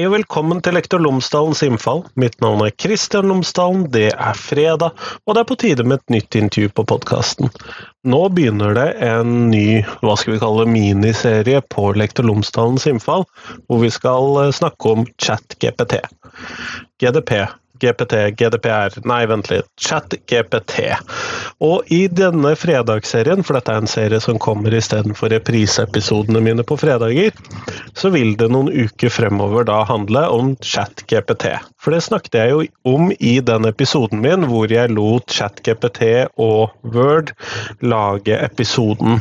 Hei og velkommen til Lektor Lomsdalens innfall. Mitt navn er Kristian Lomsdalen, det er fredag, og det er på tide med et nytt intervju på podkasten. Nå begynner det en ny hva skal vi kalle miniserie på Lektor Lomsdalens innfall, hvor vi skal eh, snakke om chat-GPT. GDP, GPT, GDPR Nei, vent litt. ChatGPT. Og i denne fredagsserien, for dette er en serie som kommer istedenfor repriseepisodene mine på fredager, så vil det noen uker fremover da handle om ChatGPT. For det snakket jeg jo om i den episoden min hvor jeg lot ChatGPT og Word lage episoden.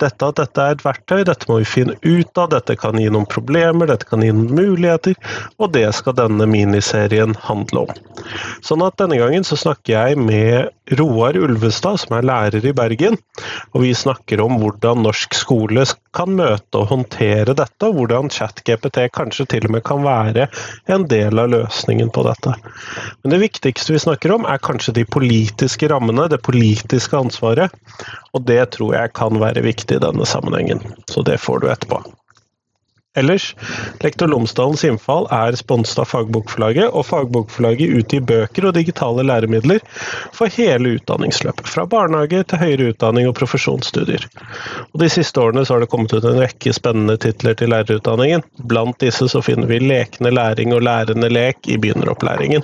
Dette at dette er et verktøy, dette må vi finne ut av, dette kan gi noen problemer, dette kan gi noen muligheter, og det skal denne miniserien handle om. Sånn at denne gangen så snakker jeg med Roar Ulvestad, som er lærer i Bergen. Og vi snakker om hvordan norsk skole kan møte og håndtere dette, og hvordan ChatGPT kanskje til og med kan være en del av løsningen på dette. Men det viktigste vi snakker om, er kanskje de politiske rammene, det politiske ansvaret. Og det tror jeg kan være viktig i denne sammenhengen. Så det får du etterpå. Ellers, Lektor Lomsdalens innfall er sponset av Fagbokforlaget, og Fagbokforlaget utgir bøker og digitale læremidler for hele utdanningsløpet. Fra barnehage til høyere utdanning og profesjonsstudier. Og De siste årene har det kommet ut en rekke spennende titler til lærerutdanningen. Blant disse så finner vi Lekende læring og lærende lek i begynneropplæringen.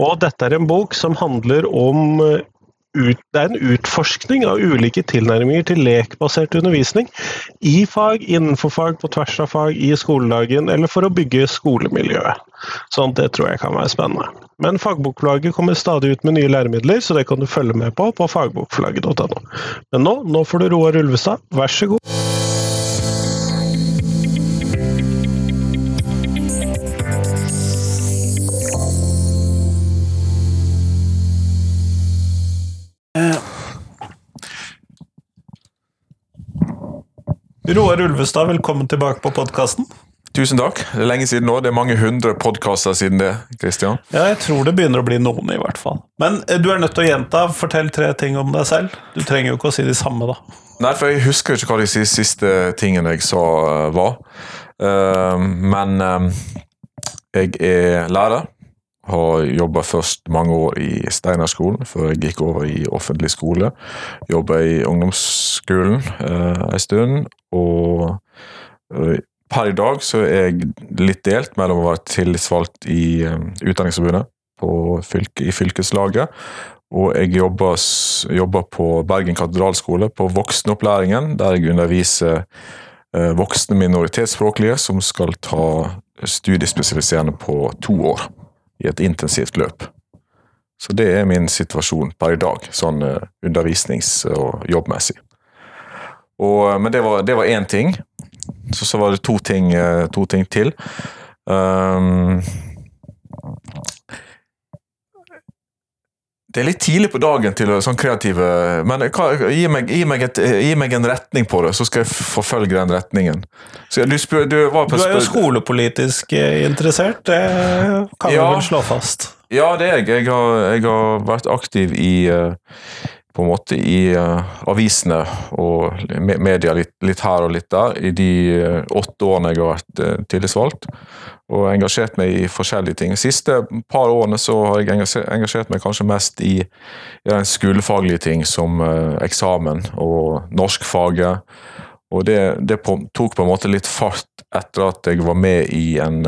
Og dette er en bok som handler om ut, det er en utforskning av ulike tilnærminger til lekbasert undervisning i fag, innenfor fag, på tvers av fag, i skoledagen eller for å bygge skolemiljøet. Sånn, det tror jeg kan være spennende. Men Fagbokforlaget kommer stadig ut med nye læremidler, så det kan du følge med på på fagbokforlaget.no. Men nå, nå får du Roar Ulvestad, vær så god. Roar Ulvestad, velkommen tilbake på podkasten. Tusen takk. Det er lenge siden nå. Det er mange hundre podkaster siden det. Christian. Ja, jeg tror det begynner å bli noen, i hvert fall. Men eh, du er nødt til å gjenta. Fortell tre ting om deg selv. Du trenger jo ikke å si de samme, da. Nei, for jeg husker ikke hva de siste tingene jeg sa, eh, var. Uh, men jeg er lærer. Har jobba først mange år i Steinerskolen, før jeg gikk over i offentlig skole. Jobba i ungdomsskolen eh, en stund, og uh, per i dag så er jeg litt delt mellom å være tillitsvalgt i um, Utdanningsforbundet fylke, i fylkeslaget, og jeg jobber, jobber, på Bergen katedralskole, på voksenopplæringen, der jeg underviser uh, voksne minoritetsspråklige som skal ta studiespesialiserende på to år i et intensivt løp. Så det er min situasjon per i dag, sånn uh, undervisnings- og jobbmessig. Og, men det var, det én ting. Så, så var det to ting, uh, to ting til. Um, det er litt tidlig på dagen til sånn kreative Men hva, gi, meg, gi, meg et, gi, meg, en retning på det, så skal jeg forfølge den retningen. Så, du, spør, du, du, er jo skolepolitisk eh, interessert, det kan ja, vi vel slå fast? Ja, det er jeg. Jeg har, jeg har vært aktiv i uh, på en måte i uh, avisene og media litt, litt, her og litt der i de uh, åtte årene jeg har vært uh, tillitsvalgt. Og engasjert meg i forskjellige ting. De siste par årene så har jeg engasjert meg kanskje mest i, i den skolefaglige ting, som eksamen og norskfaget. Og det, det på, tok på en måte litt fart etter at jeg var med i en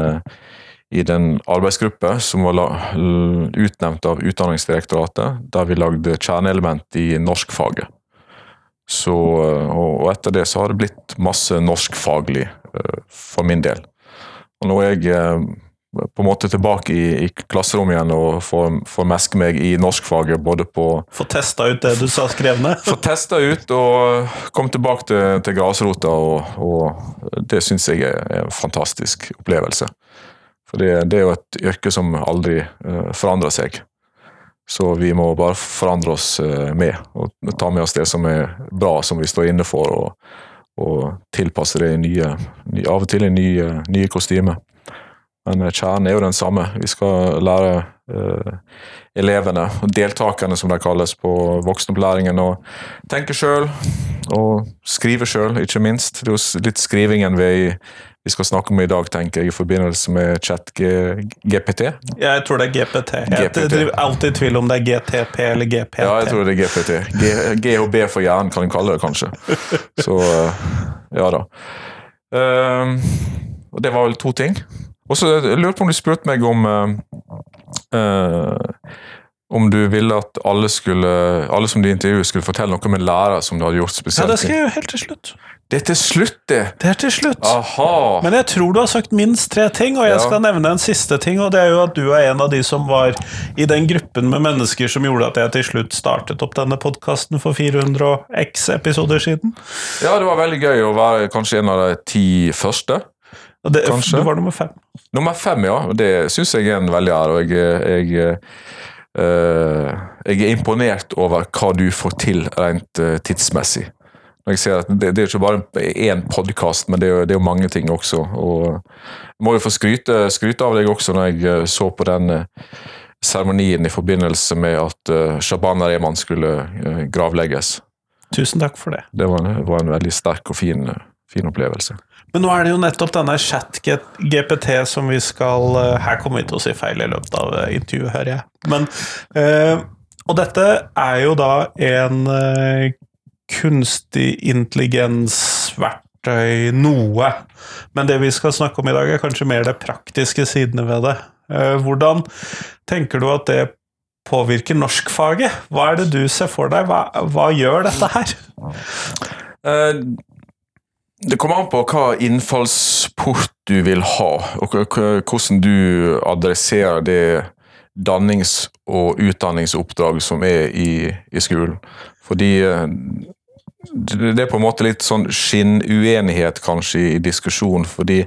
i den arbeidsgruppe som var utnevnt av Utdanningsdirektoratet, der vi lagde kjerneelement i norskfaget. Så, og etter det så har det blitt masse norskfaglig eh, for min del. Og nå er jeg eh, på en måte tilbake i, i klasserommet igjen og får, får meske meg i norskfaget både på Få testa ut det du sa skrev ned? Få testa ut og komme tilbake til, til grasrota, og, og det syns jeg er en fantastisk opplevelse. For det, det, er jo et yrke som aldri uh, forandrer seg. Så vi må bare forandre oss uh, med, og ta med oss det som er bra, som vi står inne for, og, og tilpasse det i nye, av og til i nye, nye kostymer. Men uh, kjernen er jo den samme. Vi skal lære elevene, deltakerne som de kalles på voksenopplæringen, å tenke sjøl og skrive sjøl, ikke minst. Det er jo litt skrivingen vi vi skal snakke om i dag, tenker jeg, i forbindelse med chat-GPT. Jeg tror det er GPT. Jeg er alltid i tvil om det er GTP eller GPT. Ja, jeg tror det er GPT. G GHB for hjernen, kan en kalle det kanskje. Så eh, ja da. Og det var vel to ting. Og så lurte på om du spurte meg om eh, om du ville at alle, skulle, alle som du intervjuet, skulle fortelle noe om en lærer som du hadde gjort spesielt. Ja, det skal jeg gjøre helt til slutt. Det er til slutt, det! Det er til slutt. Aha! Men jeg tror du har sagt minst tre ting, og jeg Ja. skal nevne en siste ting. Og det er jo at du er en av de som var i den gruppen med mennesker som gjorde at jeg til slutt startet opp denne podkasten for 400 og x episoder siden. Ja, det var veldig gøy å være kanskje en av de ti første. Det, Kanskje. Du var nummer fem. Nummer fem, ja. Det syns jeg er en veldig ære. Og jeg, jeg, Uh, jeg er imponert over hva du får til rent uh, tidsmessig. Når jeg ser at det, det er ikke bare én podkast, men det er, jo, det er jo mange ting også. Og jeg må jo få skryte, skryte av deg også når jeg eh, så på den eh, seremonien i forbindelse med at Shaban Shabana Rehman skulle eh, gravlegges. Tusen takk for det. Det var en, var en veldig sterk og fin, eh, fin opplevelse. Men nå er det jo nettopp denne chat-GPT som vi skal eh, Her kommer vi til å si feil i løpet av eh, intervjuet, hører jeg. Men, øh, og dette er jo da en eh, kunstig intelligens-verktøy, noe. Men det vi skal snakke om i dag, er kanskje mer de praktiske sidene ved det. Eh, hvordan tenker du at det påvirker norskfaget? Hva er det du ser for deg? Hva, hva gjør dette her? Eh, Det kommer an på hva innfallsport du vil ha, og hvordan du adresserer det dannings- og utdanningsoppdrag som er i, i skolen. Fordi eh, det er på en måte litt sånn skinnuenighet kanskje i diskusjon, fordi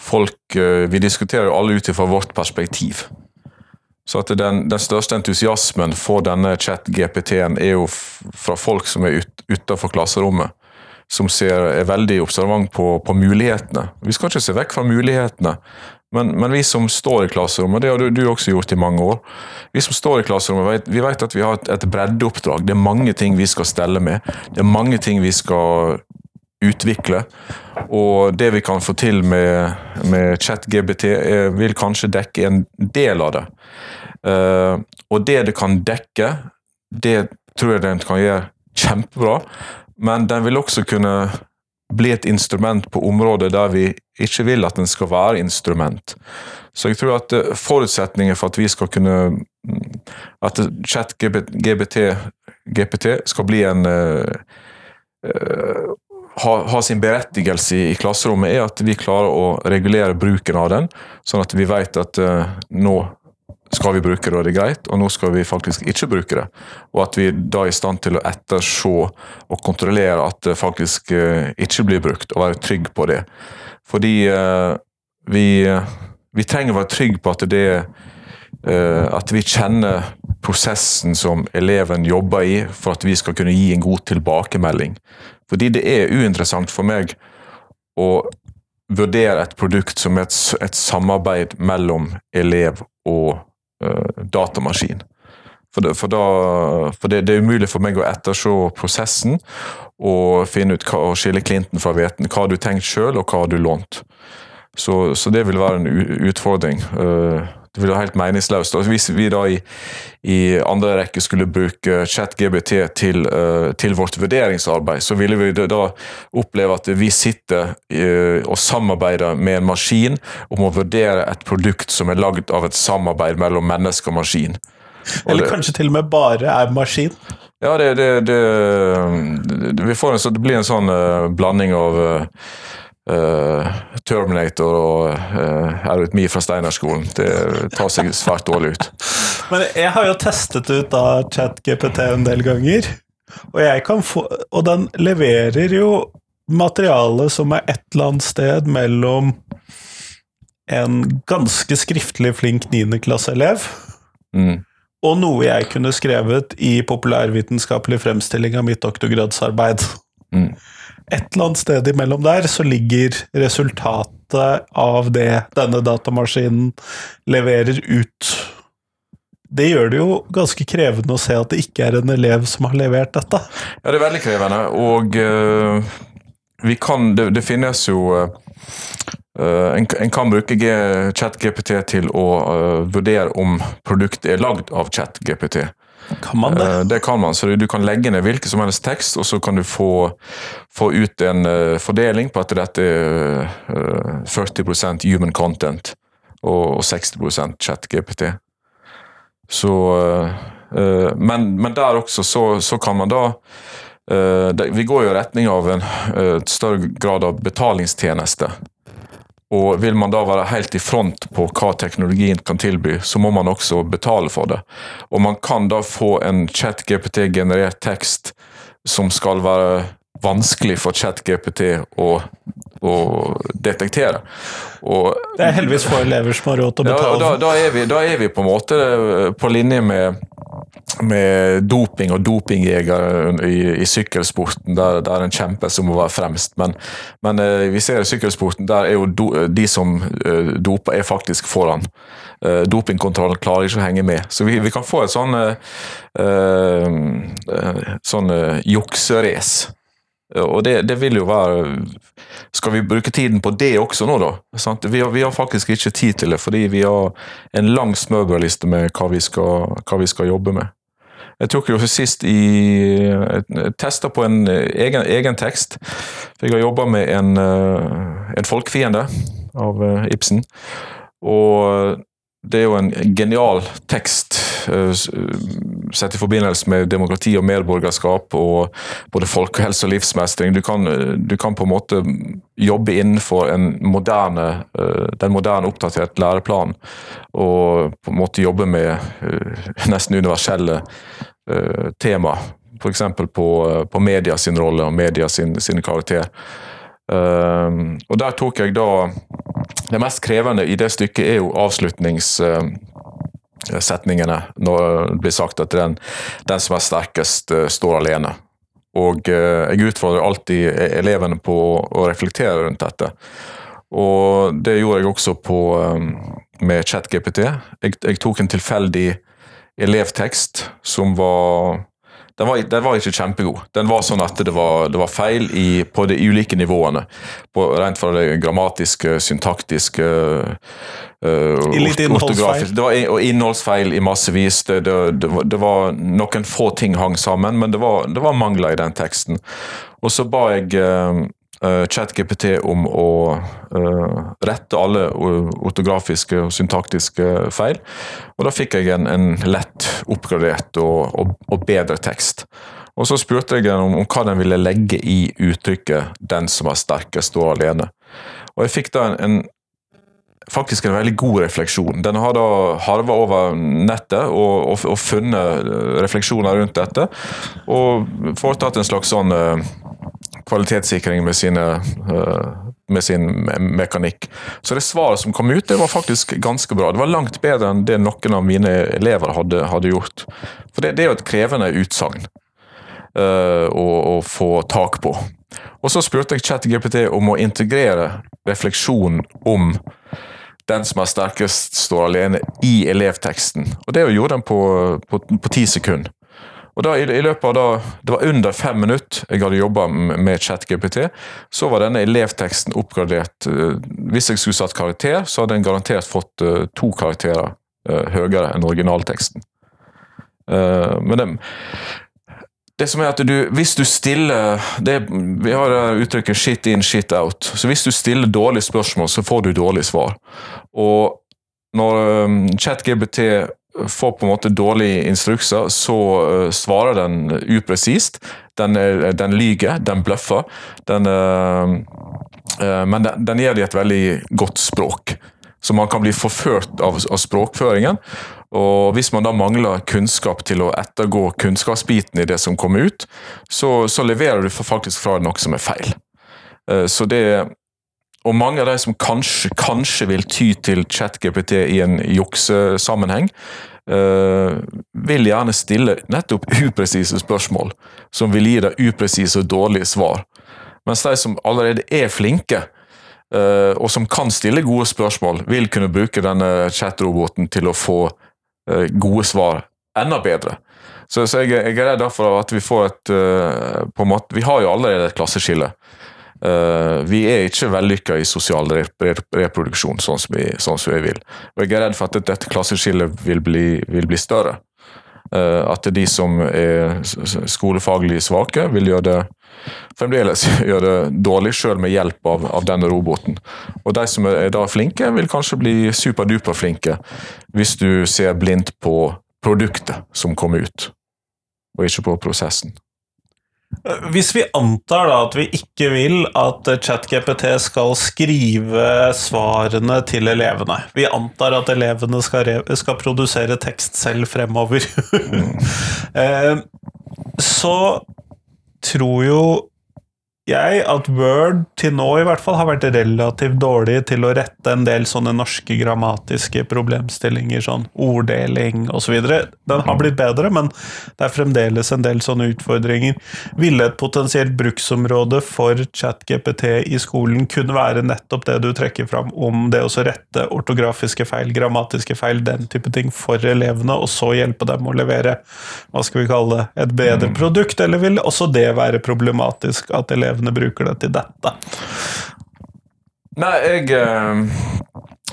folk eh, Vi diskuterer jo alle ut ifra vårt perspektiv. Så at den, den største entusiasmen for denne chat-GPT-en er jo fra folk som er ut, utenfor klasserommet. Som ser, er veldig observant på, på mulighetene. Vi skal ikke se vekk fra mulighetene, men, men vi som står i klasserommet, det har du, du også gjort i mange år. Vi som står i klasserommet, vet, vi vet at vi har et, et breddeoppdrag. Det er mange ting vi skal stelle med. Det er mange ting vi skal utvikle. Og det vi kan få til med, med ChatGBT, er- vil kanskje dekke en del av det. Uh, og det det kan dekke, det tror jeg den kan gjøre kjempebra. Men den vil også kunne bli et instrument på områder der vi ikke vil at den skal være instrument. Så jeg tror at eh, forutsetningen for at vi skal kunne mm, At chat-GBT GPT skal bli en eh, eh, ha, ha sin berettigelse i, i klasserommet, er at vi klarer å regulere bruken av den, sånn at vi vet at uh, nå skal vi bruke det, og det er greit, og nå skal vi faktisk ikke bruke det. Og at vi da er i stand til å etterse og kontrollere at det faktisk eh, ikke blir brukt, og være trygg på det. Fordi eh, vi, vi trenger å være trygg på at det eh, at vi kjenner prosessen som eleven jobber i, for at vi skal kunne gi en god tilbakemelding. Fordi det er uinteressant for meg å vurdere et produkt som et, et samarbeid mellom elev og datamaskin. For, det, for, da, for det, det er umulig for meg å etterse prosessen og finne ut hva, og skille klinten fra hveten. Hva har du tenkt sjøl, og hva har du lånt? Så, så det vil være en utfordring. Eh, det vil være helt meningsløst. Og hvis vi da i, i andre rekke skulle bruke ChatGBT til, eh, til vårt vurderingsarbeid, så ville vi da oppleve at vi sitter eh, og samarbeider med en maskin om å vurdere et produkt som er lagd av et samarbeid mellom menneske og maskin. Og Eller kanskje til og med bare er maskin? ja, det, det, det, det vi får en, så det blir en sånn eh, blanding av Terminator og uh, eurytmi fra Steinerskolen. Det tar seg svært dårlig ut. Men jeg har jo testet ut da ChatGPT en del ganger, og, jeg kan få, og den leverer jo materiale som er et eller annet sted mellom en ganske skriftlig flink niendeklasseelev Mm. og noe jeg kunne skrevet i populærvitenskapelig fremstilling av mitt doktorgradsarbeid. Mm. Et eller annet sted imellom der så ligger resultatet av det denne datamaskinen leverer ut. Det gjør det jo ganske krevende å se at det ikke er en elev som har levert dette. Ja, det er veldig krevende, og uh, vi kan Det, det finnes jo Uh, en, en, kan bruke ChatGPT til å uh, vurdere om produktet er lagd av ChatGPT. Kan man det? Uh, det kan man. så Du kan legge ned hvilken som helst tekst, og så kan du få, få ut en fordeling på at dette er 40% human content og 60% ChatGPT. Så men, men, der også så, så kan man da Vi går jo i retning av en større grad av betalingstjeneste. Og vil man da være helt i front på hva teknologien kan tilby, så må man også betale for det. Og man kan da få en chat-GPT-generert tekst som skal være vanskelig for chat-GPT å, å, detektere. Og, det er heldigvis få elever som har råd til å betale. Ja, da, da, er vi, da er vi på en måte på linje med med doping og dopingjegere i, i sykkelsporten, der, der en kjemper som må være fremst. Men, men eh, vi ser i sykkelsporten, der er jo do, de som uh, doper, er faktisk foran. Uh, dopingkontrollen klarer ikke å henge med. Så vi, vi kan få et sånn sånn jukserace. Og det, det, vil jo være Skal vi bruke tiden på det også nå, da? Vi har, vi har, faktisk ikke tid til det, fordi vi har en lang smørbrødliste med hva vi, skal, hva vi skal jobbe med. Jeg tok jo sist i testa på en egen, egen tekst. Jeg har jobba med en, eh, en folkefiende av eh, Ibsen. Og det er jo en genial tekst eh, sett i forbindelse med demokrati og medborgerskap og både folkehelse og livsmestring. Du kan, du kan, på en måte jobbe innenfor moderne, den moderne oppdaterte læreplanen og på en måte jobbe med nesten universelle tema. F.eks. på, på media sin rolle og media sin, sin karakter. og der tok jeg da det mest krevende i det stykket er jo avslutningssetningene, når det blir sagt at den, den som er sterkest, eh, står alene. Og eh, jeg utfordrer alltid e-, elevene på å reflektere rundt dette. Og det gjorde jeg også på, eh, med ChatGPT. Jeg, jeg tok en tilfeldig elevtekst som var den var, den var, ikke kjempegod. Den var sånn at det var, det var feil i, på de ulike nivåene. På, rent fra det grammatiske, syntaktiske uh, Litt innholdsfeil? Det var og innholdsfeil i massevis. Det, det, det, var noen få ting hang sammen, men det var, var mangler i den teksten. Og så ba jeg uh, ChatGPT om å uh, rette alle ortografiske og syntaktiske feil. Og da fikk jeg en, en lett oppgradert og, og, og, bedre tekst. Og så spurte jeg om, om, hva den ville legge i uttrykket 'den som er sterkest, står alene'. Og jeg fikk da en, en faktisk en veldig god refleksjon. Den har da harva over nettet og, og, og, funnet refleksjoner rundt dette. Og foretatt en slags sånn kvalitetssikring med, sine, eh, med sin mekanikk. Så det svaret som kom ut, det var faktisk ganske bra. Det var langt bedre enn det noen av mine elever hadde, hadde gjort. For det, det, er jo et krevende utsagn uh, å, å, få tak på. Og så spurte jeg ChatGPT om å integrere refleksjon om den som er sterkest, står alene, i elevteksten. Og det gjorde den på, på, på ti sekunder. Og da, i, løpet av da, Det var under fem minutter jeg hadde jobba med ChatGPT. Så var denne elevteksten oppgradert. Eh, hvis jeg skulle satt karakter, så hadde den garantert fått uh, to karakterer uh, høyere enn originalteksten. Men det, det som er at du, Hvis du stiller det, Vi har uttrykket 'shit in, shit out'. Så Hvis du stiller dårlige spørsmål, så får du dårlige svar. Og når um, ChatGPT får på en måte dårlige instrukser, så uh, svarer den upresist. Den, den lyger, den bløffer. Den, uh, men den, den gir dem et veldig godt språk. Så man kan bli forført av, av, språkføringen. Og hvis man da mangler kunnskap til å ettergå kunnskapsbiten i det som kommer ut, så, så leverer du faktisk fra noe som er feil. Så det og mange av de som kanskje, kanskje vil ty til ChatGPT i en juksesammenheng, uh, vil gjerne stille nettopp upresise spørsmål, som vil gi deg upresise og dårlige svar. Mens de som allerede er flinke, uh, og som kan stille gode spørsmål, vil kunne bruke denne chatroboten til å få uh, gode svar enda bedre. Så, så jeg, jeg, er redd for at vi får et på en måte, Vi har jo allerede et klasseskille. Uh, vi er ikke vellykka i sosial reproduksjon, sånn som, vi, sånn som vi vil. Og jeg er redd for at dette klasseskillet vil bli, vil bli større. Uh, at de som er skolefaglig svake, vil gjøre det fremdeles gjøre det dårlig, sjøl med hjelp av, av, denne roboten. Og de som er da flinke, vil kanskje bli superduper flinke hvis du ser blindt på produktet som kommer ut, og ikke på prosessen. Hvis vi antar da at vi ikke vil at ChatGPT skal skrive svarene til elevene Vi antar at elevene skal, skal produsere tekst selv fremover. Eh, så tror jo jeg at Word til nå i hvert fall har vært relativt dårlig til å rette en del sånne norske grammatiske problemstillinger, sånn orddeling osv. Den har blitt bedre, men det er fremdeles en del sånne utfordringer. Ville et potensielt bruksområde for ChatGPT i skolen kunne være nettopp det du trekker fram om det å rette ortografiske feil, grammatiske feil, den type ting for elevene, og så hjelpe dem å levere hva skal vi kalle det, et bedre mm. produkt, eller vil også det være problematisk at elevene elevene bruker det til dette? Nei, jeg, eh,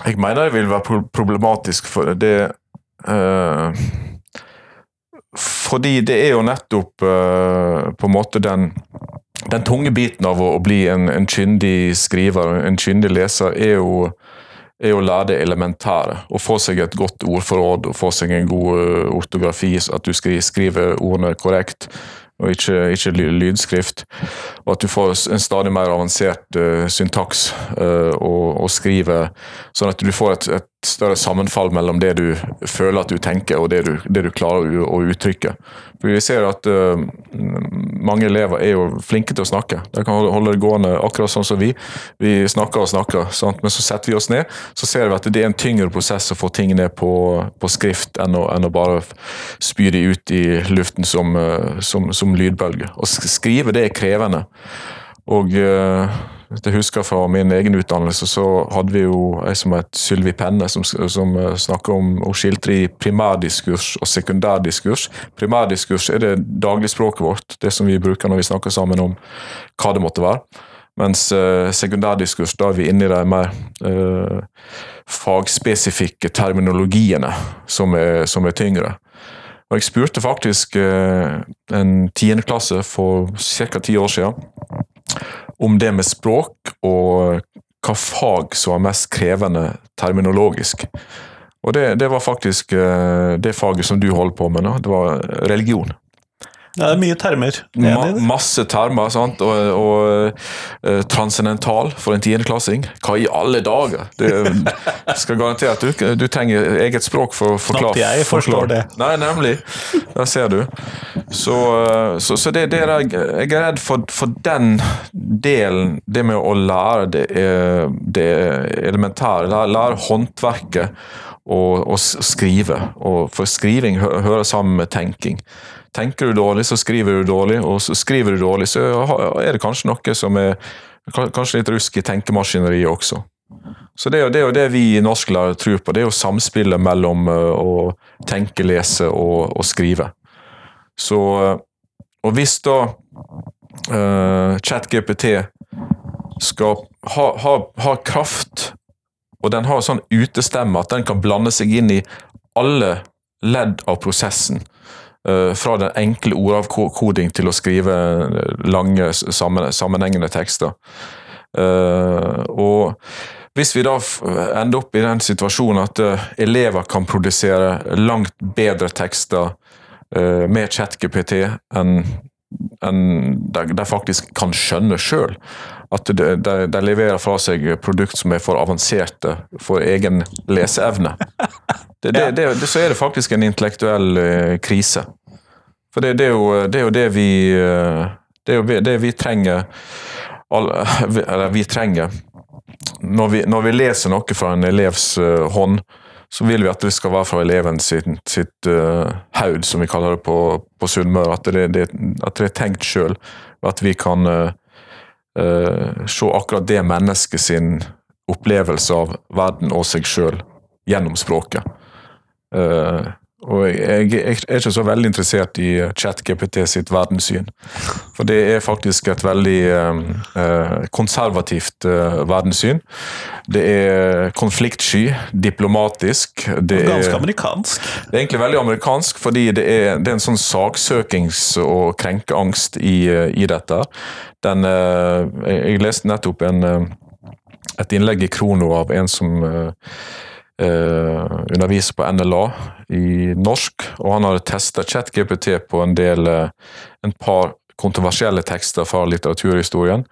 jeg mener det vil være problematisk for det uh, Fordi det er jo nettopp uh, på en måte den den tunge biten av å, bli en, en kyndig skriver, en kyndig leser, er jo, er å lære det elementære. Å få seg et godt ordforråd, å få seg en god ortografi, at du skriver ordene korrekt og ikke, ikke, lydskrift. Og at du får en stadig mer avansert uh, syntaks uh, og, og skrive, sånn at du får et, et, større sammenfall mellom det du føler at du tenker og det du, det du klarer å, uttrykke. For Vi ser at uh, mange elever er jo flinke til å snakke. De kan holde det gående akkurat sånn som vi. Vi snakker og snakker, sant? men så setter vi oss ned, så ser vi at det er en tyngre prosess å få ting ned på, på skrift enn å, enn å, bare spy de ut i luften som, som, som lydbølge. Å skrive det er krevende. Og uh, jeg husker fra min egen utdannelse, så hadde vi jo ei som het Sylvi Penne, som, som uh, snakker om Hun skilte i primærdiskurs og sekundærdiskurs. Primærdiskurs er det dagligspråket vårt, det som vi bruker når vi snakker sammen om hva det måtte være. Mens uh, sekundærdiskurs, da er vi inne i de mer uh, fagspesifikke terminologiene som er, som er tyngre. Og jeg spurte faktisk eh, en tiendeklasse for ca. ti år siden om det med språk og hva fag som var mest krevende terminologisk. Og det, det var faktisk eh, det faget som du holdt på med nå, det var religion. Ja, det er mye termer. Ma masse termer, sant? og, og uh, transcendental for en tiendeklassing. Hva i alle dager? Det skal garantere at du, du trenger eget språk for å forklare. Knapt jeg forstår det. Nei, nemlig. Der ser du. Så, uh, så, så det, det er, jeg er redd for, for, den delen, det med å lære det, det elementære, lære, lære håndverket og, og, skrive. Og for skriving hører sammen med tenking. Tenker du dårlig, så skriver du dårlig, og så skriver du dårlig, så er det kanskje noe som er Kanskje litt rusk i tenkemaskineriet også. Så det er, jo, det er jo det vi i norsklærer tror på, det er jo samspillet mellom eh, å tenke, lese og, og skrive. Så eh, Og hvis da uh, ChatGPT skal ha, ha, ha, kraft, og den har sånn utestemme at den kan blande seg inn i alle ledd av prosessen, fra den enkle ordavkoding til å skrive lange, sammenhengende tekster. Eh, og hvis vi da ender opp i den situasjonen at eh, elever kan produsere langt bedre tekster med ChatGPT enn enn de faktisk kan skjønne sjøl. At de, de, de, leverer fra seg produkt som er for avanserte for egen leseevne. Det, det, det, så er det faktisk en intellektuell uh, krise. For det, er jo, det, er jo, det vi uh, Det er jo det vi trenger Eller vi trenger når vi, når vi, leser noe fra en elevs uh, hånd, så vil vi at det skal være fra eleven sitt, sitt haud, som vi kaller det på, på Sunnmøre. At, at, det er tenkt sjøl. At vi kan se akkurat det mennesket sin opplevelse av verden og seg sjøl gjennom språket. Uh, Og jeg, jeg er ikke så veldig interessert i ChatGPT sitt verdenssyn. For det er faktisk et veldig eh, konservativt eh, verdenssyn. Det er konfliktsky, diplomatisk. Det Ganske er, amerikansk. det er egentlig veldig amerikansk, fordi det er, det er en sånn saksøkings- og krenkeangst i, eh, i dette. Den, eh, jeg, leste nettopp en, eh, et innlegg i Krono av en som eh, eh, underviser på NLA i norsk, og han hadde testa ChatGPT på en del eh, en par kontroversielle tekster fra litteraturhistorien.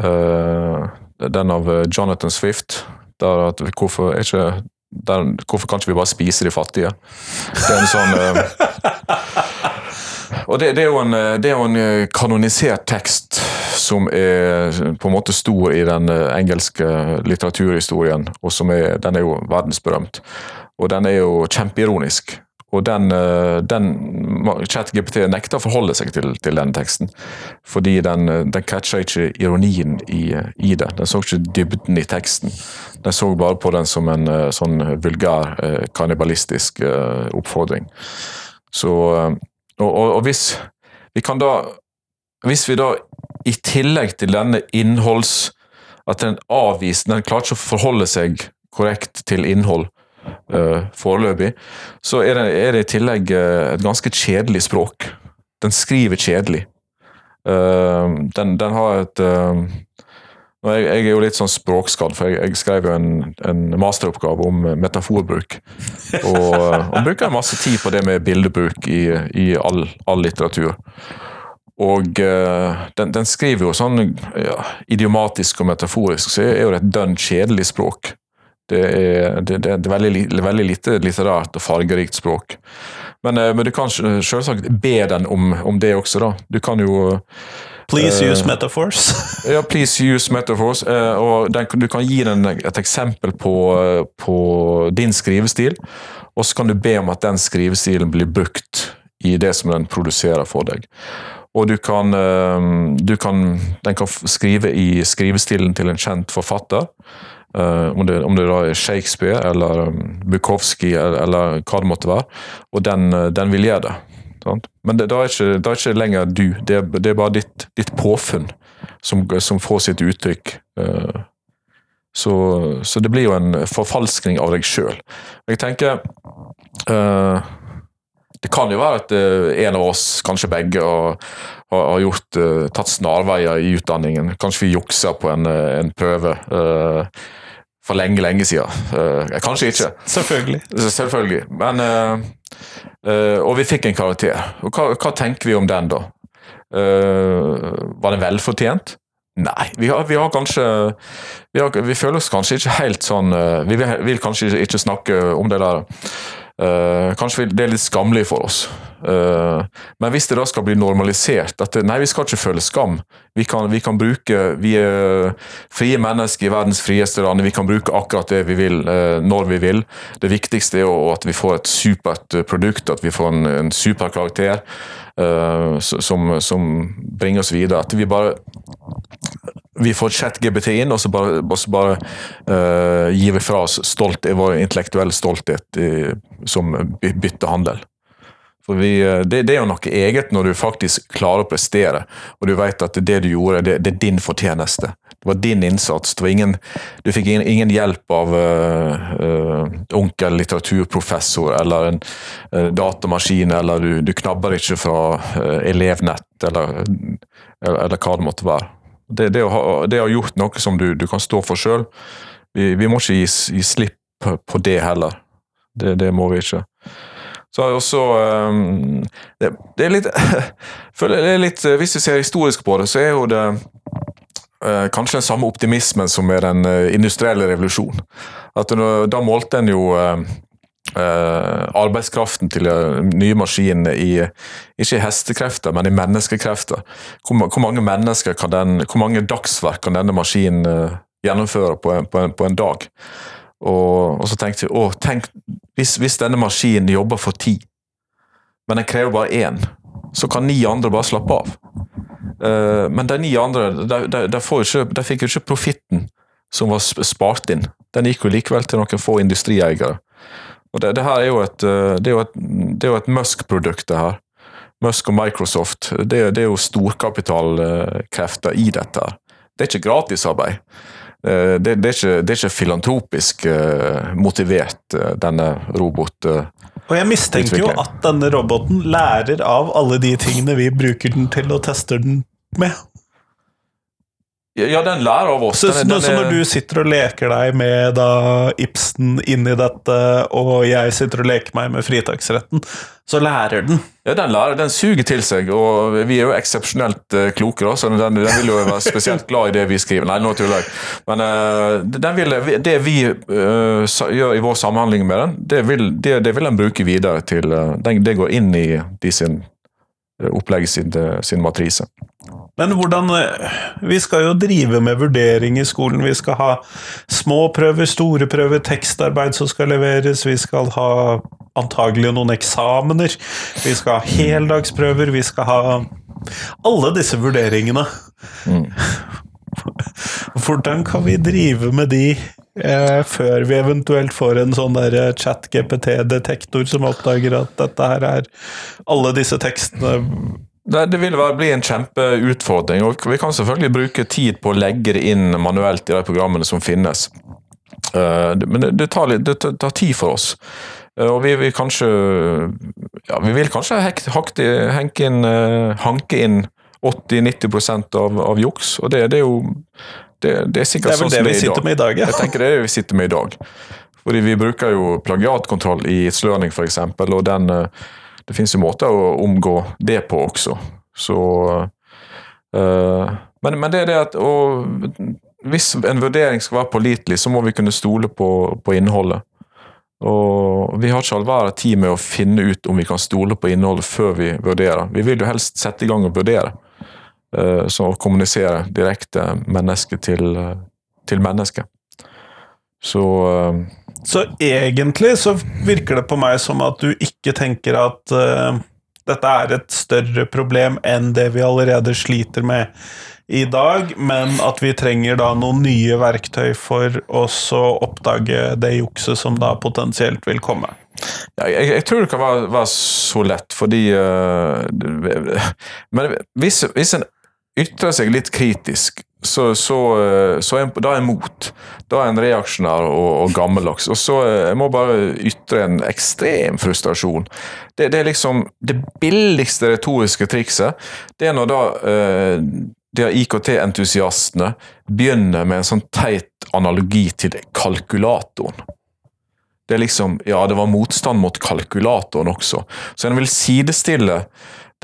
Eh, den av eh, Jonathan Swift, der at hvorfor, ikke, der, hvorfor kan ikke vi bare spise de fattige? Det er en sånn eh, og det, det, er en, eh, det er jo en eh, kanonisert tekst som er på en måte stor i den eh, engelske litteraturhistorien, og som er, den er jo verdensberømt. Og den er jo kjempeironisk. Og den, eh, den ChatGPT nekter å forholde seg til, til den teksten. Fordi den, eh, den catcher ikke ironien i, i det. Den så ikke dybden i teksten. Den så bare på den som en eh, sånn vulgær, eh, kannibalistisk eh, oppfordring. Så eh, og, og, og hvis vi da Hvis vi da i tillegg til denne innholds... At den avviser Den klarer ikke å forholde seg korrekt til innhold uh, foreløpig, så er det, er det i tillegg eh, et ganske kjedelig språk. Den skriver kjedelig. Uh, den, den har et jeg, jeg er jo litt sånn språkskadd, for jeg, jeg skrev jo en, en masteroppgave om metaforbruk. Og, og bruker masse tid på det med bildebruk i, i all, all litteratur. Og eh, den, den skriver jo sånn ja, idiomatisk og metaforisk, så er jo det et dønn kjedelig språk. Det er, det, det, er veldig, veldig lite litterært og fargerikt språk. Men, eh, men du kan selvsagt be den om, om det også, da. Du kan jo Please Eh, use metaphors. ja, please use metaphors. eh, og den, du kan gi den et eksempel på, eh, på din skrivestil, og så kan du be om at den skrivestilen blir brukt i det som den produserer for deg. Og du kan, du kan Den kan skrive i skrivestilen til en kjent forfatter. om, det, om det da er Shakespeare eller Bukowski eller, eller hva det måtte være. Og den, den vil gjøre det. Sant? Men det, da, er ikke, det, er ikke lenger du, det, er- det er bare ditt, ditt påfunn som, som får sitt uttrykk. eh, Så, så det blir jo en forfalskning av deg sjøl. Jeg tenker eh, Det kan jo være at eh, en av oss, kanskje begge, har, gjort, tatt snarveier i utdanningen. Kanskje vi juksa på en, en prøve for lenge, lenge siden. Kanskje ikke. Selvfølgelig. Selvfølgelig. Men, eh, og vi fikk en karakter. Og hva, hva tenker vi om den, da? Uh, var den velfortjent? Nei. Vi har, vi har kanskje vi, har, vi føler oss kanskje ikke helt sånn uh, Vi vil, vil kanskje ikke snakke om det der. Eh, kanskje det er litt skammelig for oss. Uh, men hvis det da skal bli normalisert at Nei, vi skal ikke føle skam. Vi kan, vi kan bruke Vi er frie mennesker i verdens frieste land. Vi kan bruke akkurat det vi vil, uh, når vi vil. Det viktigste er jo at vi får et supert produkt, at vi får en, en super karakter som, som bringer oss videre. At vi bare vi får ChatGPT inn, og så bare, bare uh, gir vi fra oss stolt, vår intellektuelle stolthet i, som by- byttehandel. For vi, eh, det, det er jo noe eget når du faktisk klarer å prestere, og du vet at det du gjorde, det, det er din fortjeneste. Det var din innsats. Var ingen, du fikk ingen, ingen hjelp av uh, onkel litteraturprofessor eller en uh, datamaskin, eller du, du knabber ikke fra elevnett, eller, eller, eller hva det måtte være. Det, det, å ha, det å ha gjort noe som du, du kan stå for sjøl, vi, vi må ikke gi, gi slipp på- det heller. Det, det må vi ikke. Så har jeg også um, det, det er litt, det er litt Hvis vi ser historisk på det, så er jo det uh, kanskje den samme optimismen som med den eh, industrielle revolusjonen. At Da målte en jo eh, eh, arbeidskraften til eh, nye maskiner i ikke i hestekrefter, men i menneskekrefter. Hvor, hvor mange mennesker kan den, hvor mange dagsverk kan denne maskinen eh, gjennomføre på en, på en, på en dag? Og, og så tenkte vi å, tenk, hvis, hvis denne maskinen jobber for ti, men den krever bare én, så kan ni andre bare slappe av. Men de ni andre de, de, de, ikke, de fikk jo ikke profitten som var spart inn. Den gikk jo likevel til noen få industrieiere. Og det, det her er jo et, eh, det er jo et, det er jo et Musk-produkt, det her. Musk og Microsoft. Det, det er jo storkapitalkrefter i dette. her. Det er ikke gratisarbeid. Eh, Det, det, er ikke, det er ikke filantropisk eh, motivert, denne robot... Og jeg mistenker jo at denne roboten lærer av alle de tingene vi bruker den til og tester den med. Ja, den lærer av oss. Så, Den den så når du sitter og leker deg med da Ibsen inni dette, og jeg sitter og leker meg med fritaksretten, så lærer den. Ja, den lærer, den suger til seg, og vi er jo eksepsjonelt uh, kloke, da, så den, den vil jo være spesielt glad i det vi skriver. Nei, nå tuller jeg. Men uh, den vil, det vi uh, gjør i vår samhandling med den, det vil, det, det vil den bruke videre til uh, den, Det går inn i de sin eh, opplegg sin, sin matrise. Men hvordan eh, Vi skal jo drive med vurdering i skolen. Vi skal ha små prøver, store prøver, tekstarbeid som skal leveres. Vi skal ha antagelig noen eksamener. Vi skal ha heldagsprøver. Vi skal ha alle disse vurderingene. Mm. Hvordan kan vi drive med de eh, før vi eventuelt får en sånn der chat-GPT-detektor som oppdager at dette her er alle disse tekstene Det, det vil bli en kjempeutfordring, og vi kan selvfølgelig bruke tid på å legge det inn manuelt i de programmene som finnes. Eh, men det, tar litt, det tar- tid for oss. Eh, og vi vil kanskje ja, Vi vil kanskje hakte, inn, eh, hanke inn 80-90% av, av juks, og det, det er jo det, det er Det er vel sånn det vi er sitter med i dag, ja. Jeg tenker det er det vi sitter med i dag. Fordi vi bruker jo plagiatkontroll i slørning f.eks., og den, eh, det finnes jo måter å omgå det på også. Så eh, men, men det er det at og, Hvis en vurdering skal være pålitelig, så må vi kunne stole på, på innholdet. Og vi har ikke all verden tid med å finne ut om vi kan stole på innholdet før vi vurderer. Vi vil jo helst sette i gang og vurdere. Eh, Så å kommunisere direkte menneske til, eh, til menneske. Så eh, Så egentlig så virker det på meg som at du ikke tenker at uh, dette er et større problem enn det vi allerede sliter med i dag, men at vi trenger da noen nye verktøy for oss å oppdage det jukset som da potensielt vil komme. Ja, jeg, jeg tror det kan være, være så lett, fordi uh, Men hvis, hvis en ytrer seg litt kritisk, så, så, eh, så en, da er en mot. Da er en reaksjonær og, og gammeldags. Og så eh, Jeg må bare ytre en ekstrem frustrasjon. Det, det er liksom det billigste retoriske trikset. Det er når da eh, IKT-entusiastene begynner med en sånn teit analogi til kalkulatoren. Det er liksom, ja, det var motstand mot kalkulatoren også. Så en vil sidestille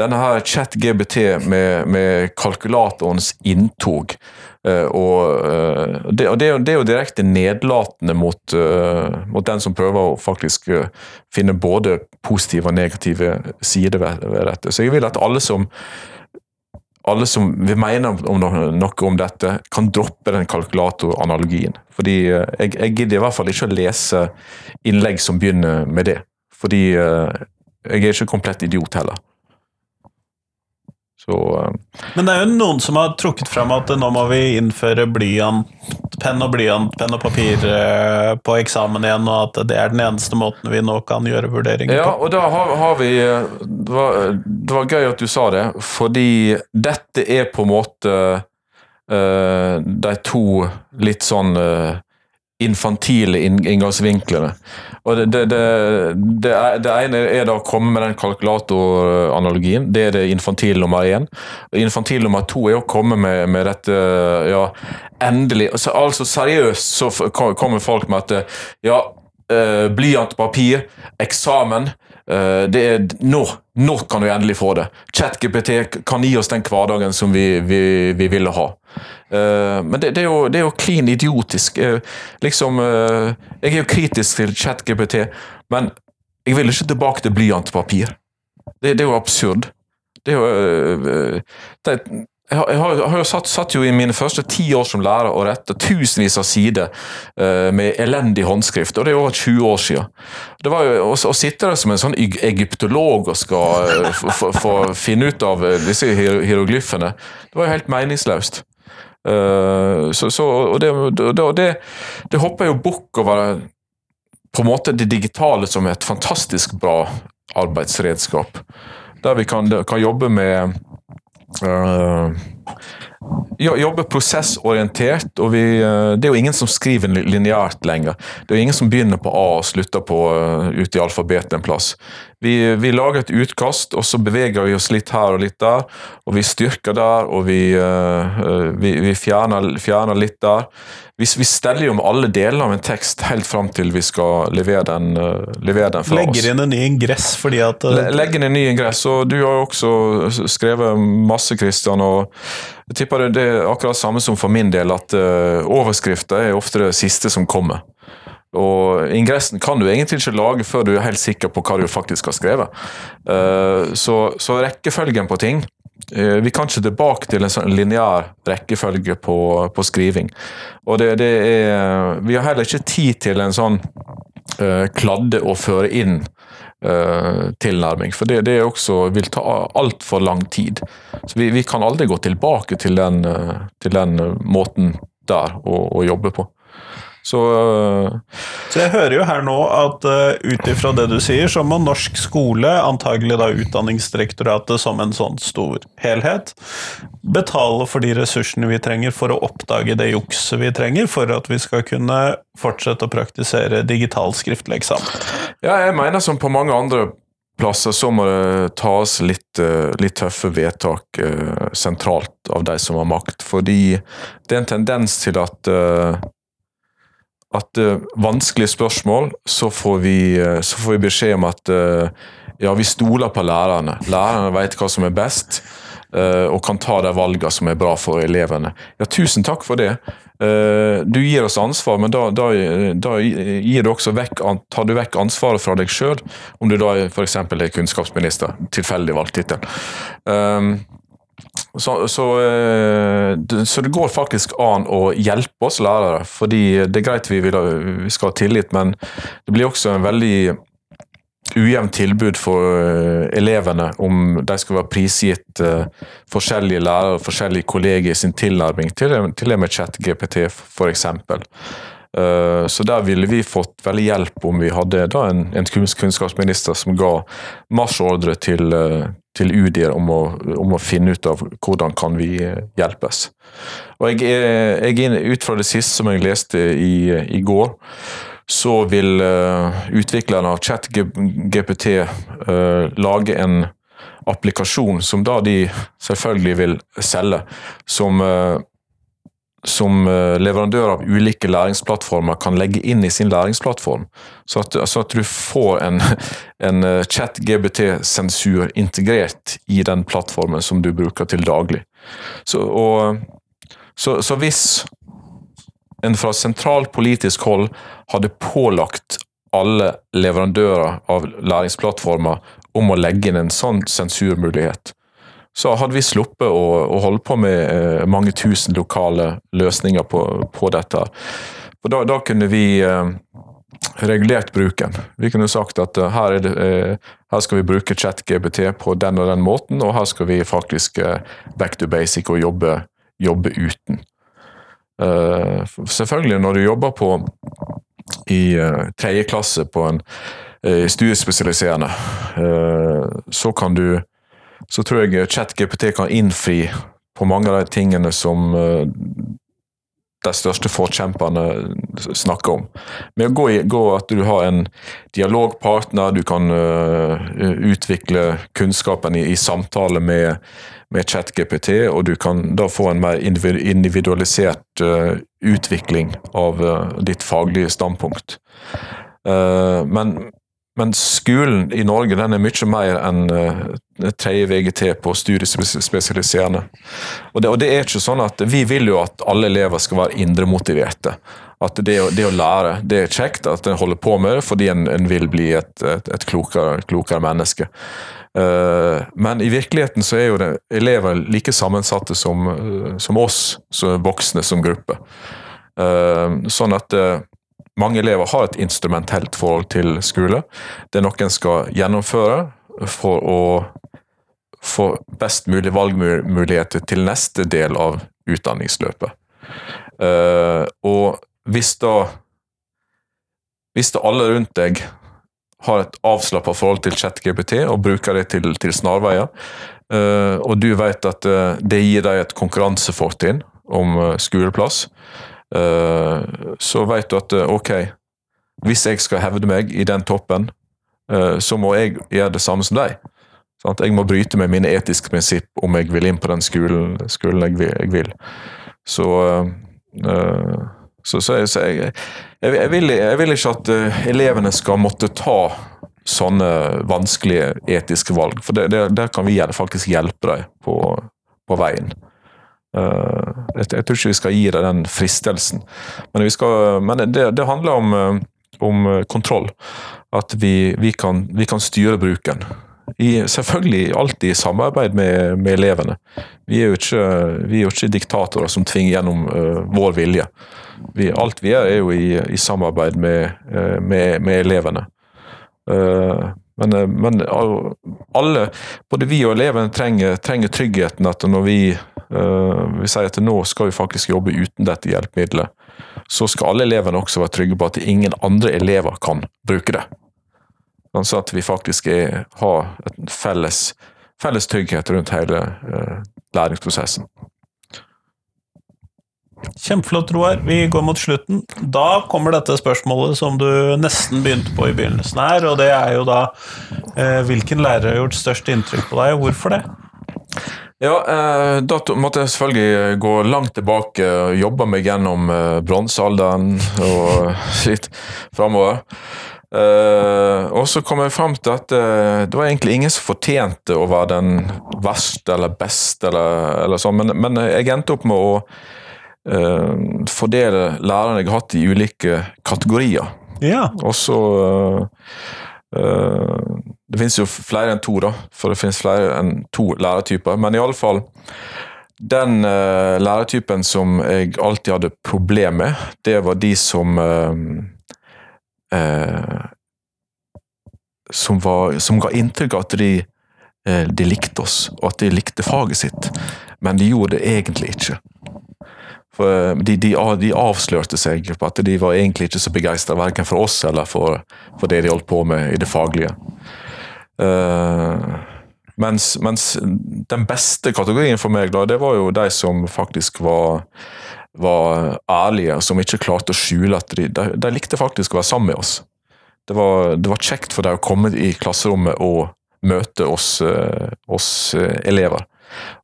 denne her chat-GBT med, med kalkulatorens inntog. Uh, og uh, det, og det, er jo- det er jo direkte nedlatende mot, uh, mot den som prøver å faktisk finne både positive og negative sider ved, ved dette. Så jeg vil at alle som alle som vil mene om noe, noe om dette, kan droppe den kalkulatoranalogien. Fordi jeg, jeg gidder i hvert fall ikke å lese innlegg som begynner med det. Fordi jeg er ikke komplett idiot heller. Så eh, Men det er jo noen som har trukket fram at nå må vi innføre blyant, penn og blyant, penn og papir eh, på eksamen igjen, og at det er den eneste måten vi nå kan gjøre vurderinger på. Ja, og da har, har vi eh, det var, det var gøy at du sa det, fordi dette er på en måte uh, de to litt sånn eh, infantile inngangsvinklene. Og det, det, det, det, ene er da å komme med den kalkulatoranalogien. Det er det infantile nummer én. Infantil nummer to er å komme med, med dette ja, endelig altså, altså seriøst så kommer folk med at ja, eh, blyant papir, eksamen eh, det er nå, nå kan vi endelig få det. ChatGPT kan gi oss den hverdagen som vi, vi, vi ville ha. Eh, men det, det, er jo, det er jo klin idiotisk. Eh, liksom, eh, jeg er jo kritisk til ChatGPT, men jeg vil ikke tilbake til blyant papir. Det, det er jo absurd. Det er jo jeg har, jeg har, jo satt, satt jo i mine første ti år som lærer og retta tusenvis av sider med elendig håndskrift, og det er over 20 år siden. Å, å sitte der som en sånn egyptolog og skal få- finne ut av disse hier- hieroglyfene, det var jo helt meningsløst. Eh, så, så, og det, det, det, det hopper jo bukk over på en måte det digitale som er et fantastisk bra arbeidsredskap. Der vi kan, kan jobbe med uh, jobbe prosessorientert. og vi, eh, Det er jo ingen som skriver lineært lenger. Det er jo ingen som begynner på A og slutter på ute ut i alfabetet en plass. Vi, vi, lager et utkast, og så beveger vi oss litt her og litt der. Og vi styrker der, og vi, uh, vi, vi fjerner, fjerner, litt der. Vi, vi steller jo med alle deler av en tekst helt fram til vi skal levere den, levere den fra Legger oss. Legger inn en ny ingress fordi at. Legger inn en ny ingress, og du har jo også skrevet masse, Christian. og jeg tipper det er akkurat samme som for min del, at uh, overskrifter er ofte det siste som kommer. Og ingressen kan du egentlig ikke lage før du er helt sikker på hva du faktisk har skrevet. Uh, så, så rekkefølgen på ting uh, Vi kan ikke tilbake til en sånn lineær rekkefølge på, på skriving. Og det, det, er Vi har heller ikke tid til en sånn kladde og føre inn uh, tilnærming, for det, det også vil ta altfor lang tid. Så vi, vi, kan aldri gå tilbake til den, uh, til den måten der å, å jobbe på. Så, uh, så jeg hører jo her nå at uh, ut ifra det du sier, så må norsk skole, antagelig da Utdanningsdirektoratet som en sånn stor helhet, betale for de ressursene vi trenger for å oppdage det jukset vi trenger for at vi skal kunne fortsette å praktisere digital skriftlig eksamen. Ja, jeg mener som på mange andre plasser så må det tas litt, uh, litt tøffe vedtak uh, sentralt av de som har makt. Fordi det er en tendens til at uh, at uh, vanskelige spørsmål, så får, vi, uh, så får vi beskjed om at uh, ja, vi stoler på lærerne. Lærerne vet hva som er best, og kan ta de valgene som er bra for elevene. Ja, tusen takk for det. Du gir oss ansvar, men da, da, da gir du også vekk, tar du vekk ansvaret fra deg sjøl, om du da f.eks. er kunnskapsminister. Tilfeldig valgt tittel. Så, så, eh, så, det går faktisk an å hjelpe oss lærere. fordi det er greit vi, vil, vi skal ha tillit, men det blir også en veldig ujevnt tilbud for eh, elevene om de skal være prisgitt uh, forskjellige lærere forskjellige kolleger sin tilnærming til, til det med chat-GPT f.eks. Så der ville vi fått veldig hjelp om vi hadde en, en kunnskapsminister som ga marsjordre til, til UDIR om om å, finne ut av hvordan kan vi hjelpes. Og jeg, jeg, Ut fra det siste som jeg leste i, i går, så vil uh, utviklerne av ChatGPT uh, lage en applikasjon som da de selvfølgelig vil selge, som, uh, som leverandør av ulike læringsplattformer kan legge inn i sin læringsplattform. Så at, så at du får en, en chat-GBT-sensur integrert i den plattformen som du bruker til daglig. Så, og, så, så hvis en fra sentralt politisk hold hadde pålagt alle leverandører av læringsplattformer om å legge inn en sånn sensurmulighet, så hadde vi sluppet å, å holde på med eh, mange tusen lokale løsninger på, på dette. For da, da kunne vi eh, regulert bruken. Vi kunne sagt at uh, her, det, her, skal vi bruke chat-GBT på den og den måten, og her skal vi faktisk back to basic og jobbe, jobbe uten. Selvfølgelig, når du jobber på i tredje klasse på en studiespesialiserende, så kan du Så tror jeg ChatGPT kan innfri på mange av de tingene som de største forkjemperne snakker om. Med å gå, i, gå at du har en dialogpartner, du kan utvikle kunnskapen i, i samtale med med ChatGPT, og du kan da få en mer individualisert uh, utvikling av uh, ditt faglige standpunkt. Uh, men, men, skolen i Norge den er mye mer enn tredje VGT på studiespesialiserende. Og det, og det er ikke sånn at Vi vil jo at alle elever skal være indremotiverte. At det, det, å lære det er kjekt, at en holder på med det fordi en, en vil bli et, et, et klokere, klokere menneske. Uh, men i virkeligheten så er jo det elever like sammensatte som, eh, som oss som voksne som gruppe. Uh, sånn at mange elever har et instrumentelt forhold til skole. Det er noe en skal gjennomføre for å få best mulig valgmuligheter til neste del av utdanningsløpet. Og hvis da hvis da alle rundt deg har et avslappa forhold til ChatGPT og bruker det til, til snarveier, eh, og du vet at eh, det gir deg et konkurransefortrinn om eh, skoleplass, eh, så vet du at eh, ok, hvis jeg skal hevde meg i den toppen, eh, så må jeg gjøre det samme som deg. Jeg må bryte med mine etiske prinsipp om jeg vil inn på den skolen, skolen jeg, vil. Så, eh, så, så, jeg, så jeg, jeg, vil, jeg vil ikke at eh, elevene skal måtte ta sånne vanskelige etiske valg, for det, det, der kan vi faktisk hjelpe dem på, på veien. Eh, jeg, tror ikke vi skal gi deg den fristelsen, men, skal, men det, det handler om, eh, om kontroll. At vi, vi, kan, vi kan styre bruken. I, selvfølgelig alltid i samarbeid med, med, elevene. Vi er ikke, vi er jo ikke diktatorer som tvinger gjennom uh, vår vilje. Vi, alt vi gjør, er jo i, i samarbeid med, uh, med, med elevene. Uh, men, men, alle, både vi og elevene, trenger, trenger tryggheten at når vi, vi sier at nå skal vi faktisk jobbe uten dette hjelpemiddelet, så skal alle elevene også være trygge på at ingen andre elever kan bruke det. Så at vi faktisk er, har en felles, felles, trygghet rundt hele uh, læringsprosessen. Kjempeflott, Roar. Vi går mot slutten. Da kommer dette spørsmålet som du nesten begynte på i begynnelsen her, og det er jo da eh, hvilken lærer har gjort størst inntrykk på deg, og hvorfor det? Ja, eh, da måtte jeg selvfølgelig gå langt tilbake og jobbe meg gjennom eh, bronsealderen og litt framover. Uh, og så kom jeg fram til at uh, det var egentlig ingen som fortjente å være den verste eller beste, eller, eller sånn, men, men, jeg endte opp med å fordele lærerne jeg har hatt i ulike kategorier. Ja. Og så Det finnes jo flere enn to, da, for det finnes flere enn to lærertyper, men i alle fall den lærertypen som jeg alltid hadde problem med, det var de som eh, som, var, som, ga inntrykk av at de, eh, de, likte oss, og at de likte faget sitt. Men de gjorde det egentlig ikke. Eh, de, de, de avslørte seg på at de var egentlig ikke så begeistra verken for oss eller for, for, det de holdt på med i det faglige. Uh, mens, mens, den beste kategorien for meg, da, det var jo de som faktisk var var ærlige, som ikke klarte å skjule at de, de, de likte faktisk å være sammen med oss. Det var, det var, kjekt for dem å komme i klasserommet og møte oss, uh, oss elever.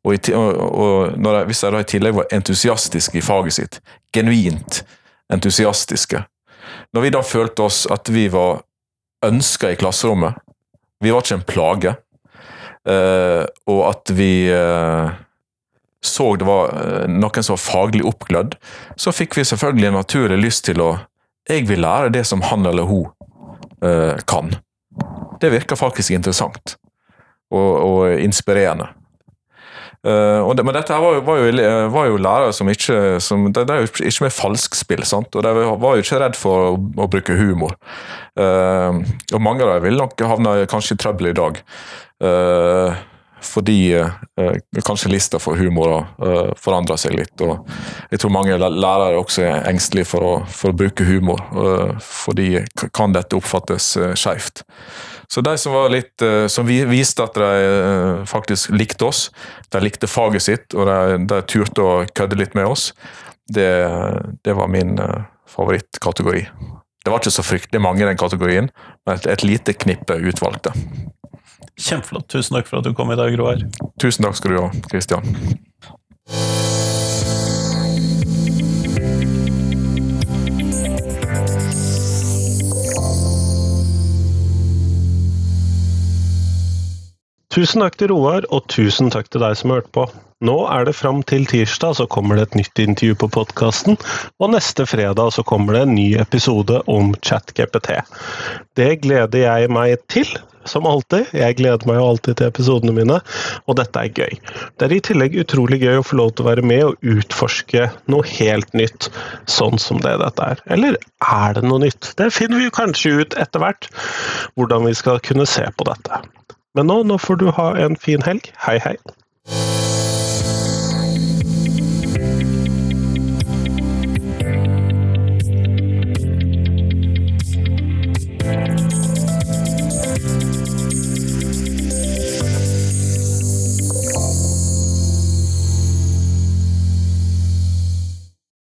Og, i, og, og de, Hvis jeg da i tillegg var entusiastisk i faget sitt, genuint entusiastiske Når vi da følte oss at vi var ønska i klasserommet, vi var ikke en plage, uh, og at vi så det var eh, noen som var faglig oppglødd, så fikk vi selvfølgelig en naturlig lyst til å Jeg vil lære det som han eller hun uh, kan. Det virker faktisk interessant og, og inspirerende. Uh, det, men dette var jo, var, jo, var jo, lærere som ikke som, det, det, er jo ikke med falskspill, sant? og de var jo ikke redd for å, å bruke humor. Uh, og mange av dem vil nok havne kanskje i trøbbel i dag. Uh, fordi eh, kanskje lista for humor eh, forandrer seg litt. og Jeg tror mange lærere også er engstelige for å, for å bruke humor, eh, fordi kan dette oppfattes eh, skeivt. Så de som var litt, eh, som viste at de eh, faktisk likte oss, de likte faget sitt, og de, de turte å kødde litt med oss, det, det var min eh, favorittkategori. Det var ikke så fryktelig mange i den kategorien, men et, et lite knippe utvalgte. Kjempeflott. Tusen takk for at du kom i dag, Roar. Tusen takk skal du ha, Kristian. Tusen takk til Roar, og tusen takk til deg som har hørt på. Nå er det fram til tirsdag, så kommer det et nytt intervju på podkasten. Og neste fredag så kommer det en ny episode om ChatGPT. Det gleder jeg meg til, som alltid. Jeg gleder meg jo alltid til episodene mine, og dette er gøy. Det er i tillegg utrolig gøy å få lov til å være med og utforske noe helt nytt, sånn som det dette er. Eller er det noe nytt? Det finner vi kanskje ut etter hvert, hvordan vi skal kunne se på dette. Men nå, nå får du ha en fin helg. Hei, hei.